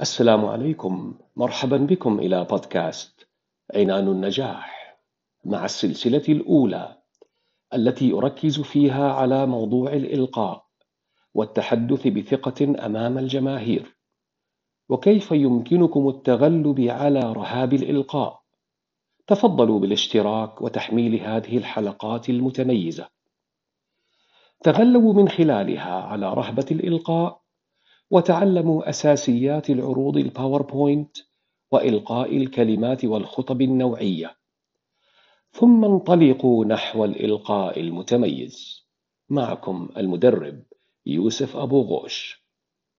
السلام عليكم. مرحبا بكم إلى بودكاست عنان النجاح مع السلسلة الأولى التي أركز فيها على موضوع الإلقاء والتحدث بثقة أمام الجماهير. وكيف يمكنكم التغلب على رهاب الإلقاء؟ تفضلوا بالاشتراك وتحميل هذه الحلقات المتميزة. تغلبوا من خلالها على رهبة الإلقاء وتعلموا أساسيات العروض الباوربوينت وإلقاء الكلمات والخطب النوعية. ثم انطلقوا نحو الإلقاء المتميز. معكم المدرب يوسف أبو غوش.